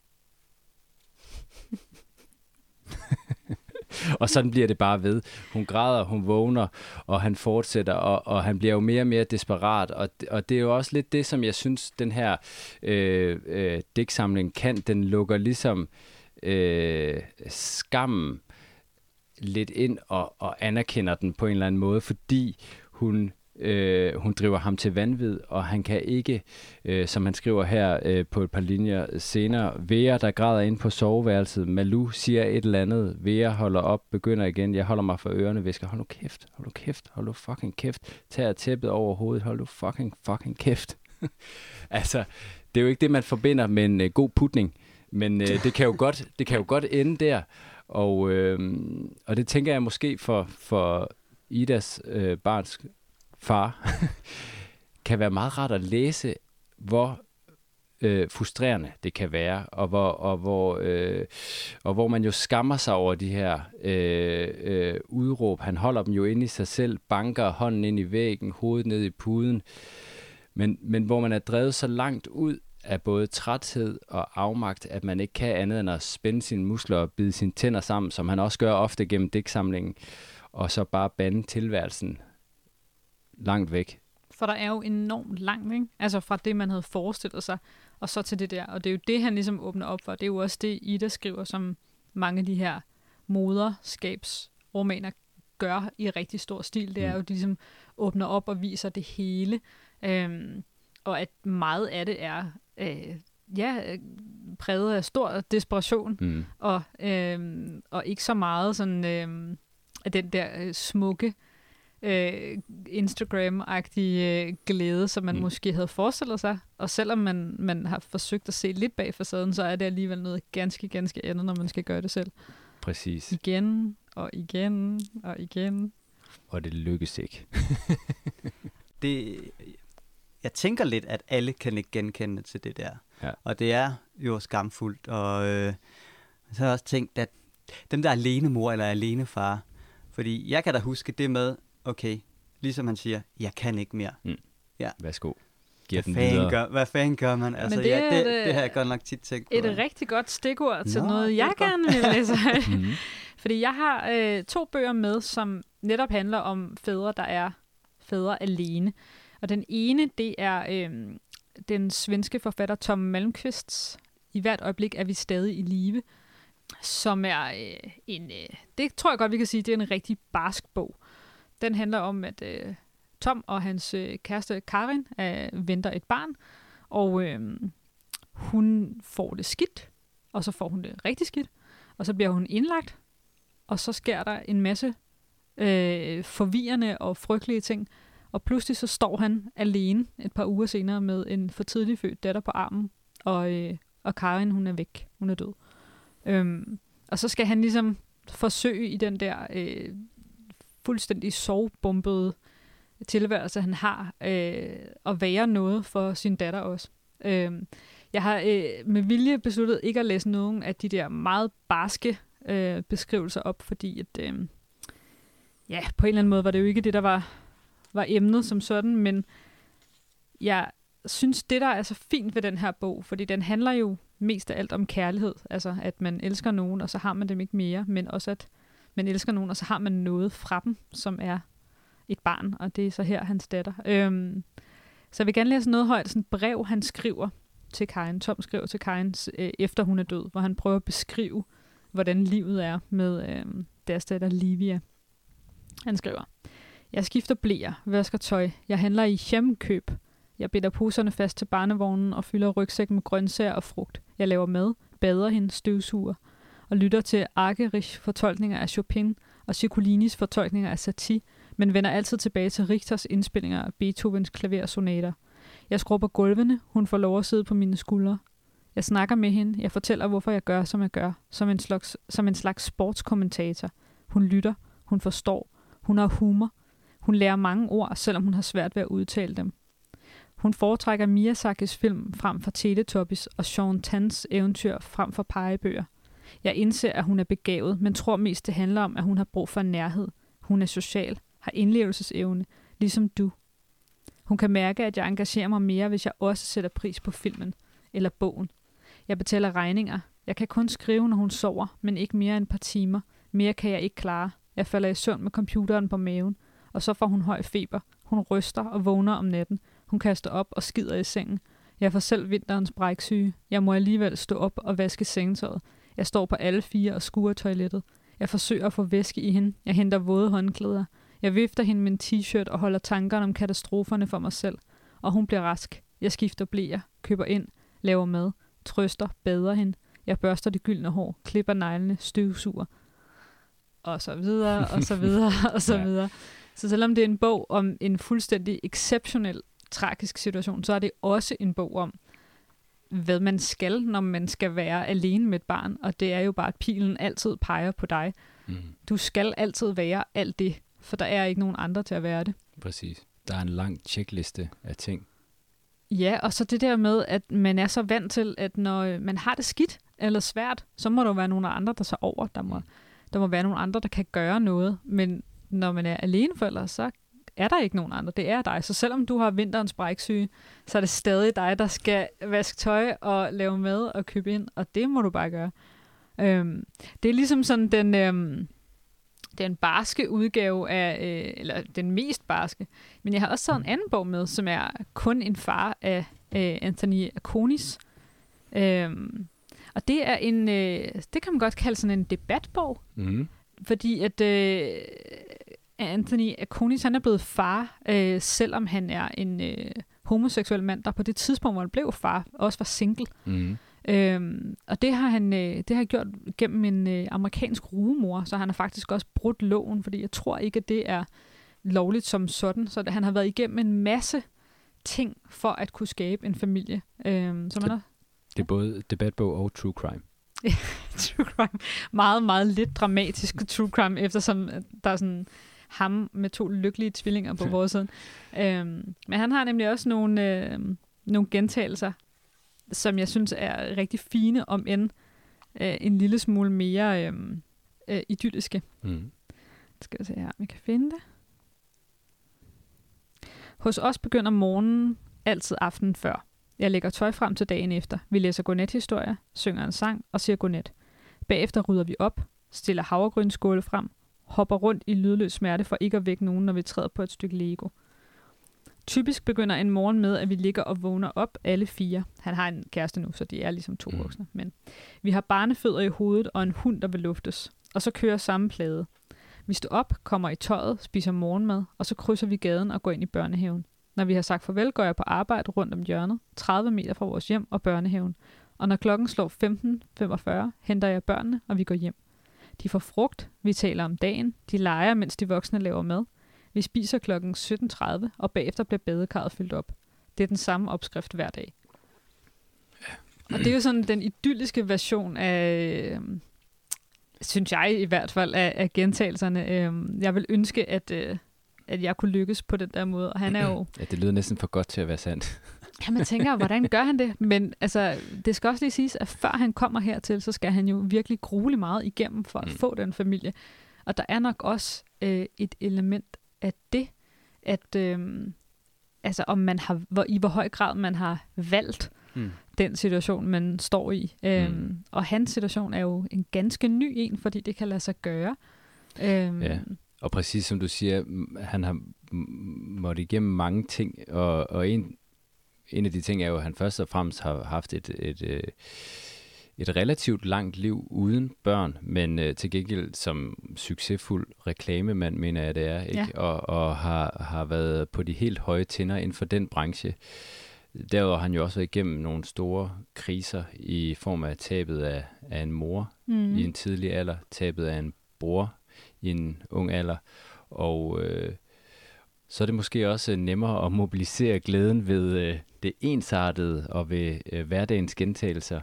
og sådan bliver det bare ved. Hun græder, hun vågner, og han fortsætter, og, og han bliver jo mere og mere desperat. Og, og det er jo også lidt det, som jeg synes, den her øh, øh, digtsamling kan. Den lukker ligesom øh, skammen lidt ind og, og anerkender den på en eller anden måde, fordi hun Øh, hun driver ham til vanvid, og han kan ikke, øh, som han skriver her øh, på et par linjer senere, Vera, der græder ind på soveværelset. Malu siger et eller andet. Vera holder op, begynder igen. Jeg holder mig for ørerne, visker, hold nu kæft, hold nu kæft, hold nu fucking kæft. Tager tæppet over hovedet, hold nu fucking fucking kæft. altså, det er jo ikke det, man forbinder med en øh, god putning, men øh, det, kan jo godt, det kan jo godt ende der. Og, øh, og det tænker jeg måske for, for Idas øh, barns far, kan være meget rart at læse, hvor øh, frustrerende det kan være, og hvor, og, hvor, øh, og hvor man jo skammer sig over de her øh, øh, udråb. Han holder dem jo inde i sig selv, banker hånden ind i væggen, hovedet ned i puden, men, men hvor man er drevet så langt ud af både træthed og afmagt, at man ikke kan andet end at spænde sine muskler og bide sine tænder sammen, som han også gør ofte gennem digtsamlingen, og så bare bande tilværelsen langt væk.
For der er jo enormt langt, ikke? Altså fra det, man havde forestillet sig, og så til det der. Og det er jo det, han ligesom åbner op for. Det er jo også det, Ida skriver, som mange af de her moderskabsromaner gør i rigtig stor stil. Det er mm. jo, at de ligesom åbner op og viser det hele. Øhm, og at meget af det er øh, ja, præget af stor desperation, mm. og, øhm, og ikke så meget sådan øhm, af den der øh, smukke øh, Instagram-agtige øh, glæde, som man mm. måske havde forestillet sig. Og selvom man, man har forsøgt at se lidt bag facaden, så er det alligevel noget ganske, ganske andet, når man skal gøre det selv.
Præcis.
Igen og igen og igen.
Og det lykkes ikke.
det, jeg tænker lidt, at alle kan ikke genkende til det der. Ja. Og det er jo skamfuldt. Og øh, så har jeg også tænkt, at dem der er alene mor eller alene far. Fordi jeg kan da huske det med, okay, ligesom han siger, jeg kan ikke mere.
Værsgo. Giver
Hvad
den
fanden,
videre.
gør, hvad fanden gør man? Altså,
det
ja,
er
det,
et,
det har jeg godt nok tit tænkt på.
Et rigtig godt stikord til
Nå,
noget,
det
jeg
godt.
gerne vil læse.
Mhm.
Fordi jeg har øh, to bøger med, som netop handler om fædre, der er fædre alene. Og den ene, det er øh, den svenske forfatter Tom Malmqvists I hvert øjeblik er vi stadig i live, som er øh, en, øh, det tror jeg godt, vi kan sige, det er en rigtig barsk bog. Den handler om, at øh, Tom og hans øh, kæreste Karin øh, venter et barn, og øh, hun får det skidt, og så får hun det rigtig skidt, og så bliver hun indlagt, og så sker der en masse øh, forvirrende og frygtelige ting, og pludselig så står han alene et par uger senere med en for tidlig født datter på armen, og, øh, og Karin hun er væk, hun er død. Øhm, og så skal han ligesom forsøge i den der øh, fuldstændig sovbombede tilværelse, han har, øh, at være noget for sin datter også. Øh, jeg har øh, med vilje besluttet ikke at læse nogen af de der meget barske øh, beskrivelser op, fordi at, øh, ja, på en eller anden måde var det jo ikke det, der var, var emnet som sådan, men jeg synes, det der er så fint ved den her bog, fordi den handler jo mest af alt om kærlighed, altså at man elsker nogen, og så har man dem ikke mere, men også at man elsker nogen, og så har man noget fra dem, som er et barn, og det er så her hans datter. Øhm, så jeg vil gerne læse noget højt, sådan et brev, han skriver til Karen. Tom skriver til Karen, øh, efter hun er død, hvor han prøver at beskrive, hvordan livet er med øh, deres datter Livia. Han skriver, Jeg skifter blæer, vasker tøj, jeg handler i hjemkøb. Jeg binder poserne fast til barnevognen og fylder rygsækken med grøntsager og frugt. Jeg laver mad, bader hende, støvsuger og lytter til Argerich fortolkninger af Chopin og Ciccolinis fortolkninger af Satie, men vender altid tilbage til Richters indspillinger af Beethovens klaversonater. Jeg skrubber gulvene, hun får lov at sidde på mine skuldre. Jeg snakker med hende, jeg fortæller, hvorfor jeg gør, som jeg gør, som en slags, som en slags sportskommentator. Hun lytter, hun forstår, hun har humor, hun lærer mange ord, selvom hun har svært ved at udtale dem. Hun foretrækker Miyazakis film frem for Teletubbies og Sean Tans eventyr frem for pegebøger. Jeg indser, at hun er begavet, men tror mest, det handler om, at hun har brug for nærhed. Hun er social, har indlevelsesevne, ligesom du. Hun kan mærke, at jeg engagerer mig mere, hvis jeg også sætter pris på filmen eller bogen. Jeg betaler regninger. Jeg kan kun skrive, når hun sover, men ikke mere end et par timer. Mere kan jeg ikke klare. Jeg falder i søvn med computeren på maven, og så får hun høj feber. Hun ryster og vågner om natten. Hun kaster op og skider i sengen. Jeg får selv vinterens bræksyge. Jeg må alligevel stå op og vaske sengetøjet. Jeg står på alle fire og skuer toilettet. Jeg forsøger at få væske i hende. Jeg henter våde håndklæder. Jeg vifter hende med en t-shirt og holder tankerne om katastroferne for mig selv. Og hun bliver rask. Jeg skifter blæer, køber ind, laver mad, trøster, bader hende. Jeg børster det gyldne hår, klipper neglene, støvsuger. Og så videre, og så videre, og så
Ja.
videre. Så selvom det er en bog om en fuldstændig exceptionel, tragisk situation, så er det også en bog om, hvad man skal, når man skal være alene med et barn. Og det er jo bare, at pilen altid peger på dig.
Mm.
Du skal altid være alt det, for der er ikke nogen andre til at være det.
Præcis. Der er en lang checkliste af ting.
Ja, og så det der med, at man er så vant til, at når øh, man har det skidt eller svært, så må der være nogle andre, der så over. Der må, der må være nogle andre, der kan gøre noget. Men når man er alene forælder, så er der ikke nogen andre. Det er dig. Så selvom du har vinterens bræksyge, så er det stadig dig, der skal vaske tøj og lave mad og købe ind. Og det må du bare gøre. Øhm, det er ligesom sådan den, øhm, den barske udgave af, øh, eller den mest barske. Men jeg har også taget en anden bog med, som er kun en far af øh, Anthony Akonis. Øhm, og det er en, øh, det kan man godt kalde sådan en debatbog,
Mm.
fordi at øh, Anthony Akonis, han er blevet far, øh, selvom han er en øh, homoseksuel mand, der på det tidspunkt, hvor han blev far, også var single.
Mm.
Øhm, og det har han øh, det har han gjort gennem en øh, amerikansk rugemor, så han har faktisk også brudt loven, fordi jeg tror ikke, at det er lovligt som sådan. Så det, han har været igennem en masse ting for at kunne skabe en familie. Øhm, så man er
Det er både debatbog og true crime.
true crime. Meget, meget lidt dramatisk true crime, eftersom der er sådan ham med to lykkelige tvillinger på vores side. Øhm, men han har nemlig også nogle, øh, nogle gentagelser, som jeg synes er rigtig fine, om end øh, en lille smule mere øh, øh, idylliske.
Mm.
Skal vi se her, om vi kan finde det. Hos os begynder morgenen altid aftenen før. Jeg lægger tøj frem til dagen efter. Vi læser godnathistorier, synger en sang og siger godnat. Bagefter rydder vi op, stiller havregrynskåle frem, hopper rundt i lydløs smerte for ikke at vække nogen, når vi træder på et stykke Lego. Typisk begynder en morgen med, at vi ligger og vågner op alle fire. Han har en kæreste nu, så de er ligesom to
Mm.
voksne. Men vi har barnefødder i hovedet og en hund, der vil luftes. Og så kører samme plade. Vi står op, kommer i tøjet, spiser morgenmad, og så krydser vi gaden og går ind i børnehaven. Når vi har sagt farvel, går jeg på arbejde rundt om hjørnet, 30 meter fra vores hjem og børnehaven. Og når klokken slår 15.45, henter jeg børnene, og vi går hjem. De får frugt, vi taler om dagen, de leger, mens de voksne laver mad. Vi spiser klokken 17.30, og bagefter bliver badekarret fyldt op. Det er den samme opskrift hver dag. Og det er jo sådan den idylliske version af, øh, synes jeg i hvert fald, af, af gentagelserne. Øh, jeg vil ønske, at, øh, at jeg kunne lykkes på den der måde. Og han er jo
Ja, det lyder næsten for godt til at være sandt.
Ja, man tænker, hvordan gør han det? Men altså, det skal også lige siges, at før han kommer hertil, så skal han jo virkelig grule meget igennem for at
Mm.
få den familie. Og der er nok også øh, et element af det, at øh, altså, om man har, hvor, i hvor høj grad man har valgt
Mm.
den situation, man står i. Øhm,
Mm.
Og hans situation er jo en ganske ny en, fordi det kan lade sig gøre. Øhm,
Ja. Og præcis som du siger, han har måttet igennem mange ting, og, og en, en af de ting er jo, at han først og fremmest har haft et, et, øh, et relativt langt liv uden børn, men øh, til gengæld som succesfuld reklamemand, mener jeg det er, ikke?
Ja.
Og, og har, har været på de helt høje tænder inden for den branche. Derudover har han jo også været igennem nogle store kriser i form af tabet af, af en mor,
mm.
i en tidlig alder, tabet af en bror i en ung alder, og øh, så er det måske også nemmere at mobilisere glæden ved øh, det ensartede og ved øh, hverdagens gentagelser.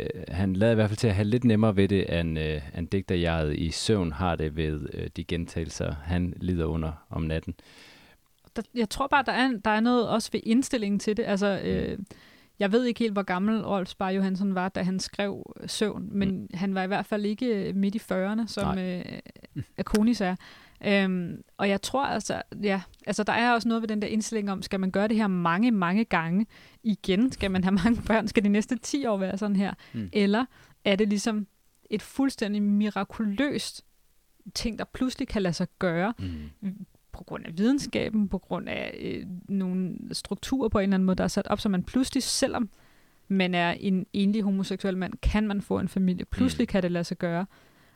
Øh, han lader i hvert fald til at have lidt nemmere ved det, end, øh, end digterjeget i søvn har det ved øh, de gentagelser, han lider under om natten.
der, jeg tror bare, der er, der er noget også ved indstillingen til det. Altså, øh, jeg ved ikke helt, hvor gammel Rolf Spar Johansson var, da han skrev øh, Søvn, men mm. han var i hvert fald ikke øh, midt i 40'erne, som øh, Akonis er. Øhm, og jeg tror altså, ja, altså der er også noget ved den der indstilling om, skal man gøre det her mange, mange gange igen? Skal man have mange børn? Skal de næste 10 år være sådan her?
Mm.
Eller er det ligesom et fuldstændig mirakuløst ting, der pludselig kan lade sig gøre,
Mm.
på grund af videnskaben, på grund af øh, nogle strukturer på en eller anden måde, der er sat op, så man pludselig, selvom man er en enlig homoseksuel mand, kan man få en familie. Pludselig
Mm.
kan det lade sig gøre.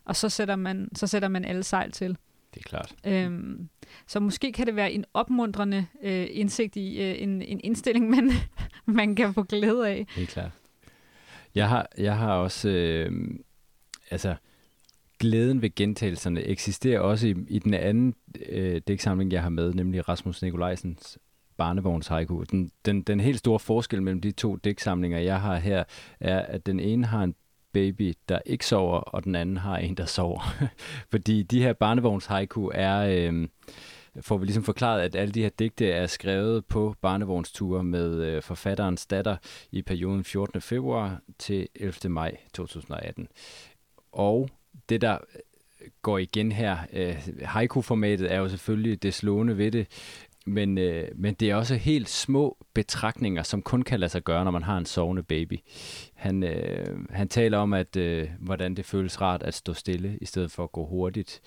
Og så sætter man, så sætter man alle sejl til.
Det er klart.
Øhm, så måske kan det være en opmuntrende øh, indsigt i øh, en, en indstilling, man, man kan få glæde af.
Helt klart. Jeg har, jeg har også, øh, altså, glæden ved gentagelserne eksisterer også i, i den anden øh, digtsamling, jeg har med, nemlig Rasmus Nikolajsens barnevogns haiku. Den, den, den helt store forskel mellem de to digtsamlinger, jeg har her, er, at den ene har en baby, der ikke sover, og den anden har en, der sover. Fordi de her barnevogns haiku er... Øh, får vi ligesom forklaret, at alle de her digte er skrevet på barnevognsture med øh, forfatterens datter i perioden 14. februar til 11. maj 2018. Og det, der øh, går igen her, øh, haiku-formatet er jo selvfølgelig det slående ved det, men, øh, men det er også helt små betragtninger, som kun kan lade sig gøre, når man har en sovende baby. Han, øh, han taler om, at øh, hvordan det føles rart at stå stille, i stedet for at gå hurtigt.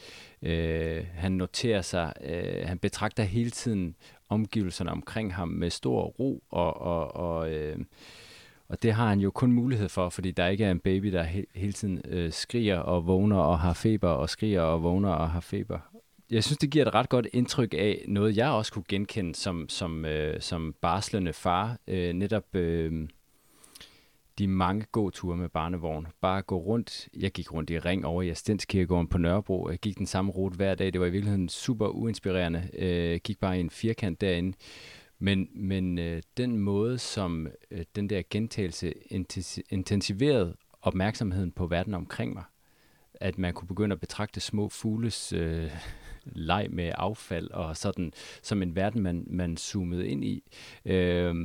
Øh, han noterer sig, øh, han betragter hele tiden omgivelserne omkring ham med stor ro, og, og, og, øh, og det har han jo kun mulighed for, fordi der ikke er en baby, der he- hele tiden øh, skriger og vågner og har feber, og skriger og vågner og har feber. Jeg synes, det giver et ret godt indtryk af noget, jeg også kunne genkende som, som, øh, som barslende far. Øh, netop øh, de mange gåture med barnevogn. Bare gå rundt. Jeg gik rundt i ring over i Astenskirkegården på Nørrebro. Jeg gik den samme rute hver dag. Det var i virkeligheden super uinspirerende. Jeg gik bare i en firkant derinde. Men, men øh, den måde, som øh, den der gentagelse intensiverede opmærksomheden på verden omkring mig, at man kunne begynde at betragte små fugles øh, leg med affald og sådan som en verden, man, man zoomede ind i. Øh,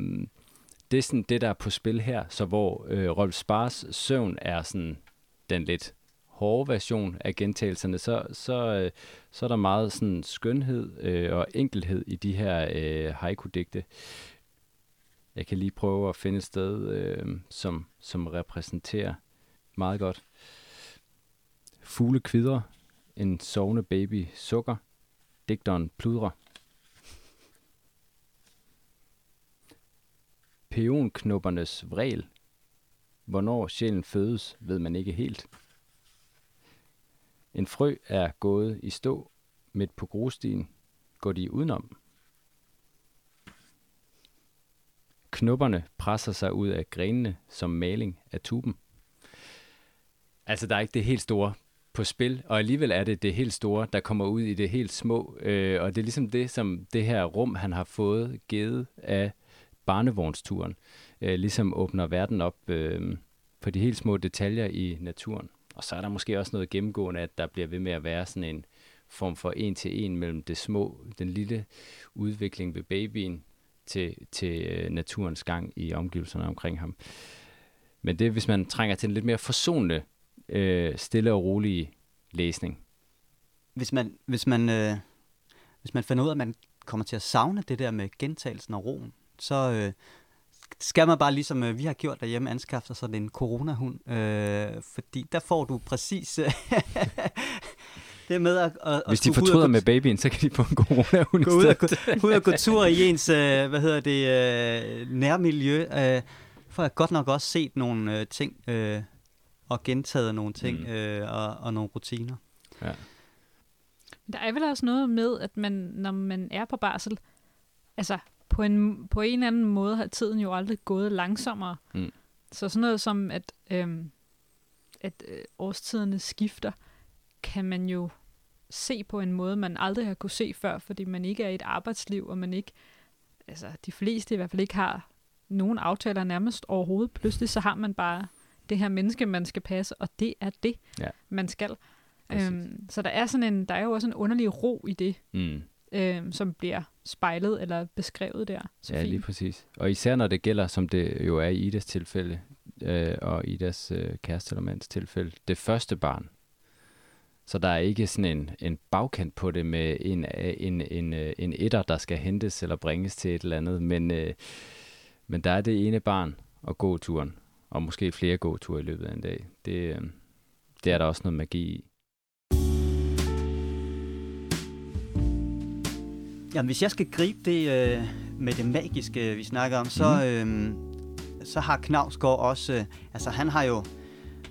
det er sådan det, der er på spil her, så hvor øh, Rolf Spars søvn er sådan den lidt hårde version af gentagelserne, så, så, øh, så er der meget sådan skønhed øh, og enkelhed i de her øh, haiku-digte. Jeg kan lige prøve at finde et sted, øh, som, som repræsenterer meget godt. Fugle kvidrer, en sovende baby sukker, digteren pludrer. Peonknoppernes vrel. Hvornår sjælen fødes, ved man ikke helt. En frø er gået i stå midt på grusstien. Går de udenom? Knopperne presser sig ud af grenene som maling af tuben. Altså, der er ikke det helt store på spil, og alligevel er det det helt store, der kommer ud i det helt små. Øh, og det er ligesom det, som det her rum, han har fået givet af barnevognsturen, øh, ligesom åbner verden op øh, på de helt små detaljer i naturen. Og så er der måske også noget gennemgående, at der bliver ved med at være sådan en form for en til en mellem det små, den lille udvikling ved babyen til, til øh, naturens gang i omgivelserne omkring ham. Men det hvis man trænger til en lidt mere forsonende, øh, stille og rolige læsning.
Hvis man, hvis man, øh, hvis man finder ud af, at man kommer til at savne det der med gentagelsen og roen, så øh, skal man bare ligesom øh, vi har gjort derhjemme, anskaffe sig sådan en coronahund. Øh, fordi der får du præcis... Øh, det med at, at
Hvis de fortryder med babyen, så kan de få en coronahund
gå ud og gå, ud og gå tur i ens, øh, hvad hedder det, øh, nærmiljø. Øh, for jeg godt nok også set nogle øh, ting, øh, og gentaget nogle ting, mm. øh, og, og nogle rutiner. Ja.
Der er vel også noget med, at man, når man er på barsel, altså på en, på en eller anden måde har tiden jo aldrig gået langsommere. Mm. Så sådan noget som, at, øhm, at øh, årstiderne skifter, kan man jo se på en måde, man aldrig har kunne se før, fordi man ikke er i et arbejdsliv, og man ikke, altså de fleste i hvert fald ikke har nogen aftaler nærmest overhovedet. Pludselig så har man bare det her menneske, man skal passe, og det er det, ja. man skal. Øhm, så der er sådan en, der er jo også en underlig ro i det. Mm øh, som bliver spejlet eller beskrevet der.
Så ja, fint. lige præcis. Og især når det gælder, som det jo er i Idas tilfælde, øh, og Idas øh, kæreste eller mands tilfælde, det første barn. Så der er ikke sådan en, en bagkant på det med en, en, en, en etter, der skal hentes eller bringes til et eller andet, men, øh, men der er det ene barn og gåturen, og måske flere gåture i løbet af en dag. Det, øh, det er der også noget magi i.
Jamen, hvis jeg skal gribe det øh, med det magiske, vi snakker om, så, mm. øh, så har Knavsgaard også... Øh, altså, han har jo...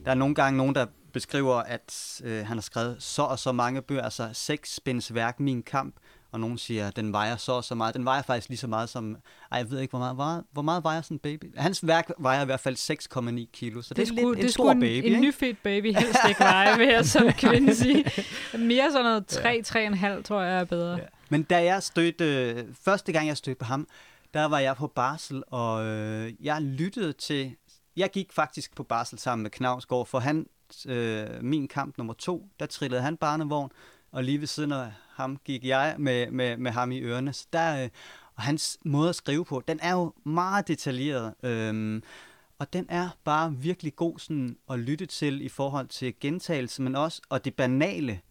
Der er nogle gange nogen, der beskriver, at øh, han har skrevet så og så mange bøger, altså seks spænds værk, Min Kamp, og nogen siger, at den vejer så og så meget. Den vejer faktisk lige så meget som, ej, jeg ved ikke, hvor meget, hvor, hvor meget vejer sådan en baby? Hans værk vejer i hvert fald 6,9 kilo, så det, det er lidt det en stor
en,
baby.
En, en nyfødt baby helst ikke veje, vil jeg som kvinde sige. Mere sådan noget 3-3,5, tror jeg er bedre. Ja.
Men da jeg stødte, første gang jeg stødte på ham, der var jeg på barsel, og øh, jeg lyttede til, jeg gik faktisk på barsel sammen med Knavsgaard, for han, øh, min kamp nummer to, der trillede han barnevogn, og lige ved siden af ham gik jeg med, med, med ham i ørerne. Så der, øh, og hans måde at skrive på, den er jo meget detaljeret. Øh, og den er bare virkelig god sådan at lytte til i forhold til gentagelse, men også og det banale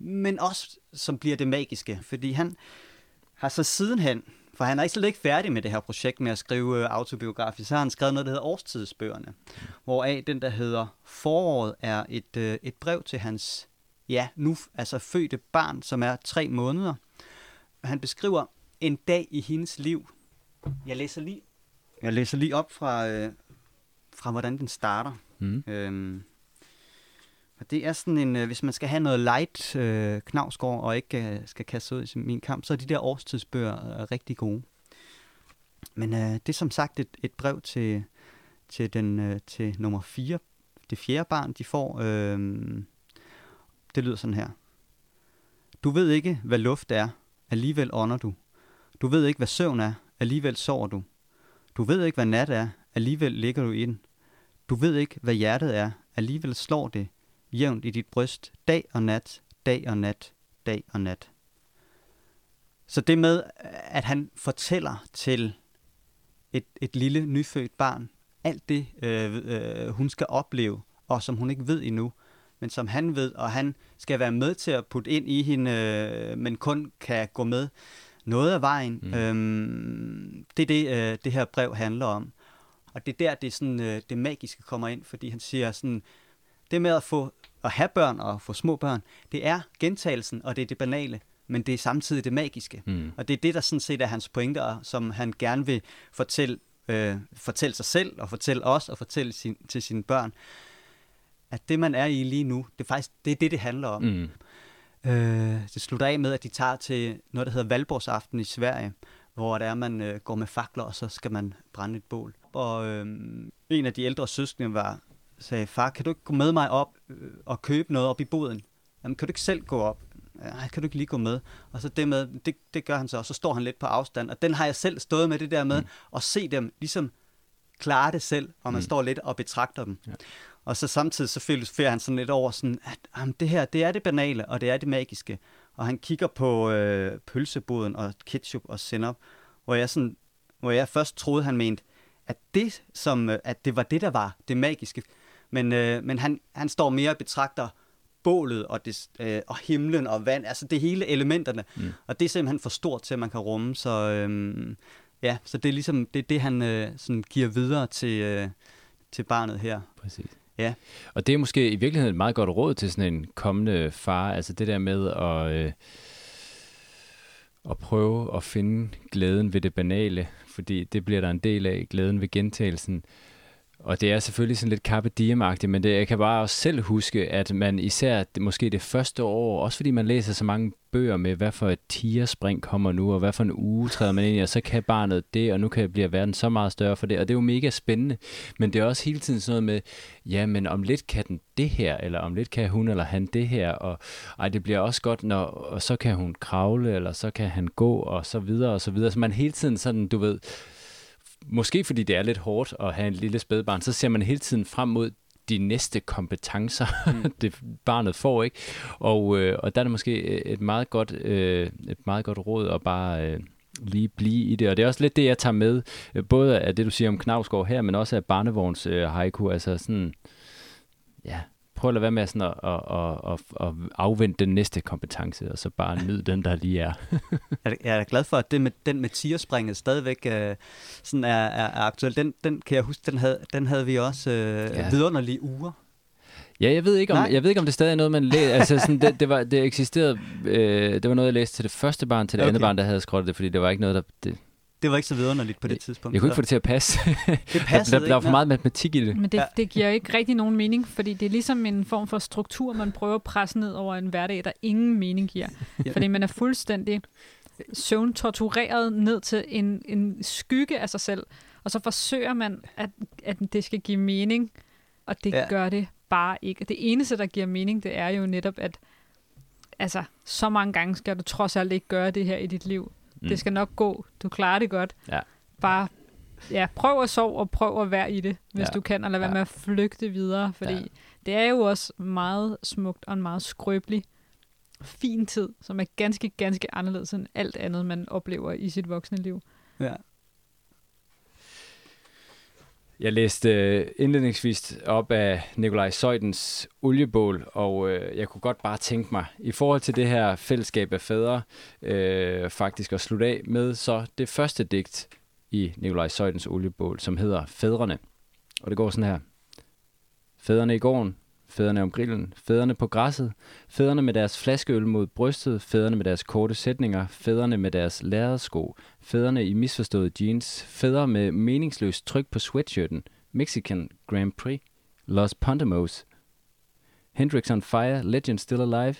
men også som bliver det magiske, fordi han har så sidenhen, for han er ikke slet ikke færdig med det her projekt med at skrive øh, autobiografi, så har han skrevet noget, der hedder Årstidsbøgerne, hvoraf den, der hedder Foråret, er et, øh, et brev til hans, ja, nu altså fødte barn, som er tre måneder. Han beskriver en dag i hendes liv. Jeg læser lige, jeg læser lige op fra, øh, fra hvordan den starter. Mm. Øhm, og det er sådan en, øh, hvis man skal have noget light øh, knavsgård, og ikke øh, skal kaste ud i min kamp, så er de der årstidsbøger øh, rigtig gode. Men øh, det er som sagt et, et brev til, til, den, øh, til nummer 4, det fjerde barn, de får. Øh, det lyder sådan her. Du ved ikke, hvad luft er, alligevel ånder du. Du ved ikke, hvad søvn er, alligevel sover du. Du ved ikke, hvad nat er, alligevel ligger du i den. Du ved ikke, hvad hjertet er, alligevel slår det, jævnt i dit bryst, dag og nat, dag og nat, dag og nat. Så det med, at han fortæller til et, et lille nyfødt barn, alt det, øh, øh, hun skal opleve, og som hun ikke ved endnu, men som han ved, og han skal være med til at putte ind i hende, øh, men kun kan gå med noget af vejen. Mm. Øhm, det er det, øh, det her brev handler om. Og det er der, det, sådan, øh, det magiske kommer ind, fordi han siger sådan, det med at få at have børn og få små børn, det er gentagelsen, og det er det banale, men det er samtidig det magiske. Mm. Og det er det, der sådan set er hans pointer, som han gerne vil fortælle, øh, fortælle sig selv, og fortælle os, og fortælle sin, til sine børn, at det, man er i lige nu, det er faktisk det, er det, det handler om. Mm. Øh, det slutter af med, at de tager til noget, der hedder Valborgsaften i Sverige, hvor der er, man øh, går med fakler, og så skal man brænde et bål. Og øh, en af de ældre søskende var, sagde, far, kan du ikke gå med mig op øh, og købe noget op i boden? Jamen, kan du ikke selv gå op? Nej, kan du ikke lige gå med? Og så det med, det, det gør han så, og så står han lidt på afstand. Og den har jeg selv stået med det der med, mm. at se dem ligesom klare det selv, og man mm. står lidt og betragter dem. Ja. Og så samtidig så filosoferer han sådan lidt over sådan, at jamen, det her, det er det banale, og det er det magiske. Og han kigger på øh, pølseboden og ketchup og sennep, hvor jeg sådan, hvor jeg først troede, han mente, at det, som, øh, at det var det, der var det magiske. Men, øh, men han, han står mere og betragter bålet og, det, øh, og himlen og vand, altså det hele elementerne. Mm. Og det er simpelthen for stort til, at man kan rumme. Så øh, ja, så det er ligesom det, det han øh, sådan giver videre til, øh, til barnet her.
Præcis.
Ja.
Og det er måske i virkeligheden et meget godt råd til sådan en kommende far, altså det der med at, øh, at prøve at finde glæden ved det banale, fordi det bliver der en del af, glæden ved gentagelsen. Og det er selvfølgelig sådan lidt carpe diem men det, jeg kan bare også selv huske, at man især måske det første år, også fordi man læser så mange bøger med, hvad for et tierspring kommer nu, og hvad for en uge træder man ind i, og så kan barnet det, og nu kan blive verden så meget større for det, og det er jo mega spændende. Men det er også hele tiden sådan noget med, ja, men om lidt kan den det her, eller om lidt kan hun eller han det her, og ej, det bliver også godt, når, og så kan hun kravle, eller så kan han gå, og så videre, og så videre. Så man hele tiden sådan, du ved, måske fordi det er lidt hårdt at have en lille spædbarn, så ser man hele tiden frem mod de næste kompetencer, mm. det barnet får, ikke? Og, øh, og der er det måske et meget godt, øh, et meget godt råd at bare øh, lige blive i det. Og det er også lidt det, jeg tager med, øh, både af det, du siger om Knavsgaard her, men også af barnevogns øh, haiku, altså sådan, ja, prøv at lade være med sådan at, at, at, at, at afvente den næste kompetence, og så bare nyde den, der lige er.
jeg er glad for, at det med, den med tierspringet stadigvæk uh, sådan er, er, er aktuel. Den, den kan jeg huske, den havde, den havde vi også uh, ja. vidunderlige uger.
Ja, jeg ved ikke om, jeg ved ikke, om det stadig er noget, man læser. altså, sådan, det, det, var, det eksisterede, øh, det var noget, jeg læste til det første barn, til det okay. andet barn, der havde skrottet det, fordi det var ikke noget, der... Det,
det var ikke så vidunderligt på det tidspunkt.
Jeg kunne ikke få det til at passe.
Det passede
der, der var for meget matematik i det.
Men det, det giver ikke rigtig nogen mening, fordi det er ligesom en form for struktur, man prøver at presse ned over en hverdag, der ingen mening giver. ja. Fordi man er fuldstændig søvn tortureret ned til en, en skygge af sig selv, og så forsøger man, at, at det skal give mening, og det ja. gør det bare ikke. Det eneste, der giver mening, det er jo netop, at altså, så mange gange skal du trods alt ikke gøre det her i dit liv. Mm. Det skal nok gå. Du klarer det godt.
Ja.
Bare ja, prøv at sove og prøv at være i det, hvis ja. du kan, og lad være ja. med at flygte videre, fordi ja. det er jo også meget smukt og en meget skrøbelig, fin tid, som er ganske, ganske anderledes end alt andet, man oplever i sit voksne liv.
Ja.
Jeg læste øh, indledningsvis op af Nikolaj Søjdens oliebål, og øh, jeg kunne godt bare tænke mig, i forhold til det her fællesskab af fædre, øh, faktisk at slutte af med så det første digt i Nikolaj Søjdens oliebål, som hedder Fædrene. Og det går sådan her. Fædrene i gården, fædrene om grillen, fædrene på græsset, fædrene med deres flaskeøl mod brystet, fædrene med deres korte sætninger, fædrene med deres lærredsko, fædrene i misforståede jeans, fædre med meningsløst tryk på sweatshirten, Mexican Grand Prix, Los Pontemos, Hendrix on Fire, Legend Still Alive,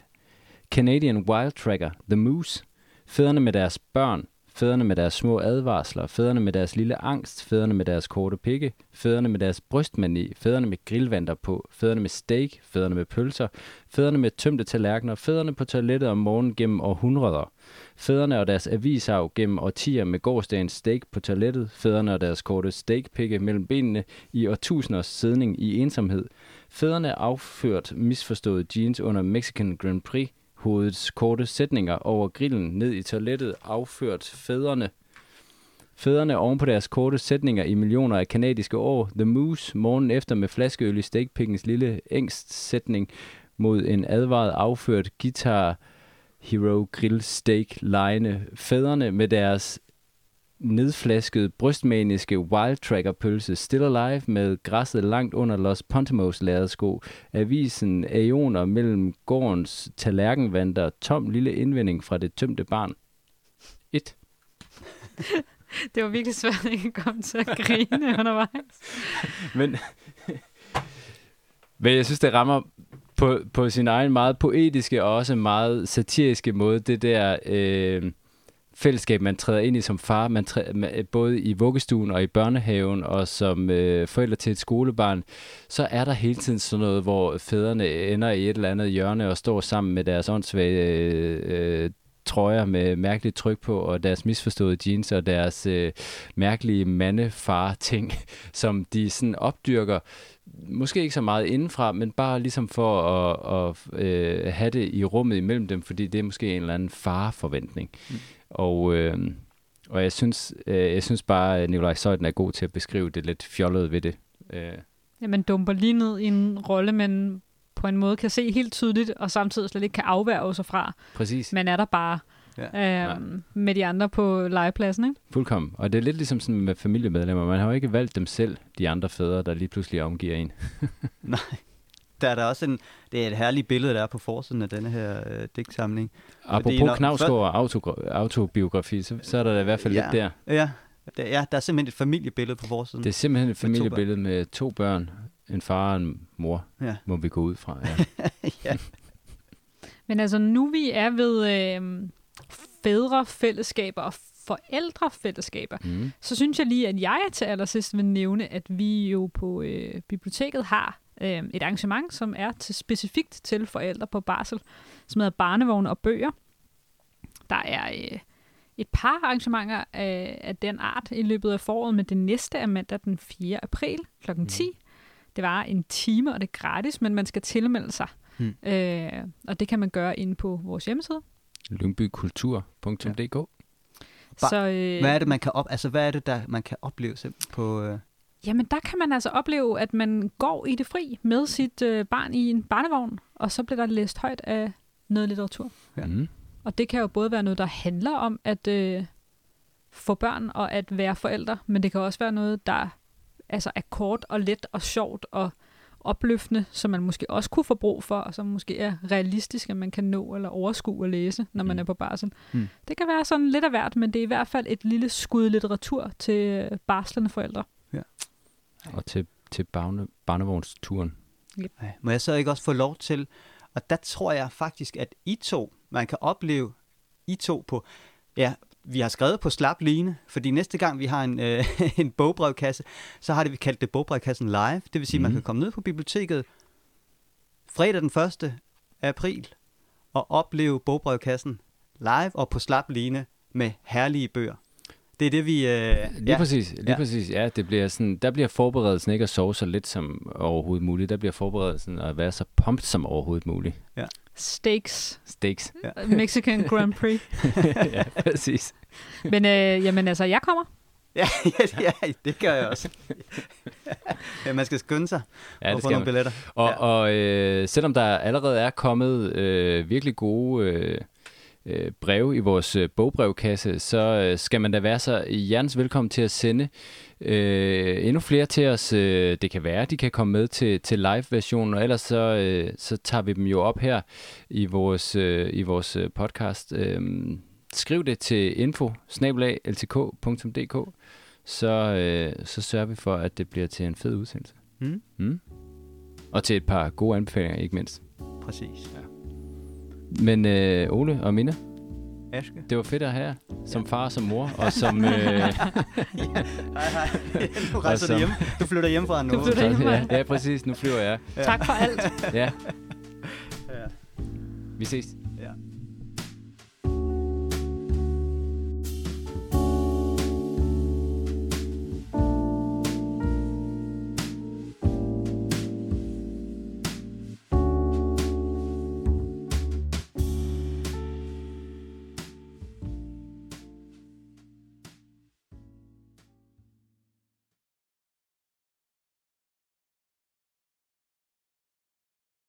Canadian Wild Tracker, The Moose, fædrene med deres børn, fædrene med deres små advarsler, fædrene med deres lille angst, fædrene med deres korte pikke, fædrene med deres brystmani, fædrene med grillvanter på, fædrene med steak, fædrene med pølser, fædrene med tømte tallerkener, fædrene på toilettet om morgenen gennem århundreder, fædrene og deres avisav gennem årtier med gårdsdagens steak på toilettet, fædrene og deres korte steakpikke mellem benene i årtusinders sidning i ensomhed, fædrene afført misforstået jeans under Mexican Grand Prix, hovedets korte sætninger over grillen ned i toilettet afført fædrene. Fædrene oven på deres korte sætninger i millioner af kanadiske år. The Moose morgen efter med flaskeøl i steakpikkens lille sætning mod en advaret afført guitar Hero Grill Steak lejende. Fædrene med deres nedflaskede brystmaniske Wild Tracker pølse Still Alive med græsset langt under Los Pontimos lærresko. Avisen Aeoner mellem gårdens tallerkenvanter. Tom lille indvending fra det tømte barn. 1.
Det var virkelig svært at ikke komme til at grine undervejs.
Men, men jeg synes, det rammer på, på sin egen meget poetiske og også meget satiriske måde, det der øh, fællesskab, man træder ind i som far, man træder, man, både i vuggestuen og i børnehaven og som øh, forældre til et skolebarn, så er der hele tiden sådan noget, hvor fædrene ender i et eller andet hjørne og står sammen med deres åndssvage øh, øh, trøjer med mærkeligt tryk på, og deres misforståede jeans og deres øh, mærkelige mandefar-ting, som de sådan opdyrker, måske ikke så meget indenfra, men bare ligesom for at, at øh, have det i rummet imellem dem, fordi det er måske en eller anden fareforventning. Mm. Og, øh, og jeg synes, øh, jeg synes bare, at Nikolaj Søjden er god til at beskrive det lidt fjollede ved det. Øh.
Ja, man dumper lige ned i en rolle, man på en måde kan se helt tydeligt, og samtidig slet ikke kan afværge sig fra.
Præcis.
Man er der bare ja. øhm, ja. med de andre på legepladsen, ikke?
Fuldkommen. Og det er lidt ligesom sådan med familiemedlemmer. Man har jo ikke valgt dem selv, de andre fædre, der lige pludselig omgiver en.
Nej. Der er der også en, det er et herligt billede, der er på forsiden af denne her øh, digtsamling.
Apropos Knavsgaard og auto, autobiografi, så, så er der i hvert fald
ja,
lidt der.
Ja, der, ja, der er simpelthen et familiebillede på forsiden.
Det er simpelthen et familiebillede med to børn, med to børn en far og en mor, ja. må vi gå ud fra. Ja. ja.
Men altså, nu vi er ved øh, fædrefællesskaber og forældrefællesskaber, mm. så synes jeg lige, at jeg til allersidst vil nævne, at vi jo på øh, biblioteket har øh, et arrangement, som er til specifikt til forældre på barsel, som hedder Barnevogne og Bøger. Der er øh, et par arrangementer af, af den art i løbet af foråret, men det næste er mandag den 4. april kl. 10. Mm. Det var en time, og det er gratis, men man skal tilmelde sig. Hmm. Øh, og det kan man gøre inde på vores hjemmeside.
lyngbykultur.dk
ja. Så, øh, hvad er det, man kan op, altså, hvad er det, der man kan opleve på... Øh...
Jamen, der kan man altså opleve, at man går i det fri med sit øh, barn i en barnevogn, og så bliver der læst højt af noget litteratur. Ja. Mm. Og det kan jo både være noget, der handler om at øh, få børn og at være forældre, men det kan også være noget, der altså er kort og let og sjovt og opløftende, som man måske også kunne få brug for, og som måske er realistisk, at man kan nå eller overskue at læse, når man mm. er på barsel. Mm. Det kan være sådan lidt af hvert, men det er i hvert fald et lille skud litteratur til barslende forældre.
Og til, til barne, barnevognsturen.
Yep. Må jeg så ikke også få lov til, og der tror jeg faktisk, at I to, man kan opleve I to på, ja, vi har skrevet på slap line, fordi næste gang vi har en, øh, en bogbrevkasse, så har det vi kaldt det bogbrevkassen live. Det vil sige, mm. man mhm. kan komme ned på biblioteket fredag den 1. april og opleve bogbrevkassen live og på slap line med herlige bøger. Det er det, vi... Øh,
lige ja. præcis, lige ja. præcis. Ja, det bliver sådan, der bliver forberedelsen ikke at sove så lidt som overhovedet muligt. Der bliver forberedelsen at være så pumped som overhovedet muligt.
Ja. Steaks.
Steaks.
Ja. Mexican Grand Prix.
ja, præcis.
Men øh, jamen altså, jeg kommer.
Ja, ja, ja, det gør jeg også. ja, man skal skynde sig ja, og få nogle billetter.
Og, ja. og øh, selvom der allerede er kommet øh, virkelig gode øh, øh, breve i vores øh, bogbrevkasse, så øh, skal man da være så hjertens velkommen til at sende øh, endnu flere til os. Øh, det kan være, de kan komme med til, til live-versionen, og ellers så, øh, så tager vi dem jo op her i vores, øh, i vores podcast. Øh, skriv det til info så, øh, så sørger vi for, at det bliver til en fed udsendelse. Mm. Mm. Og til et par gode anbefalinger, ikke mindst.
Præcis. Ja.
Men øh, Ole og Mine,
Aske.
Det var fedt at have som far og som mor, og som... Øh... ja,
hej, hej. Nu rejser som... du hjem. Du flytter hjem fra
nu. Du flytter hjem
ja, ja, præcis. Nu flyver jeg.
Ja. Tak for alt.
ja. ja. Vi ses.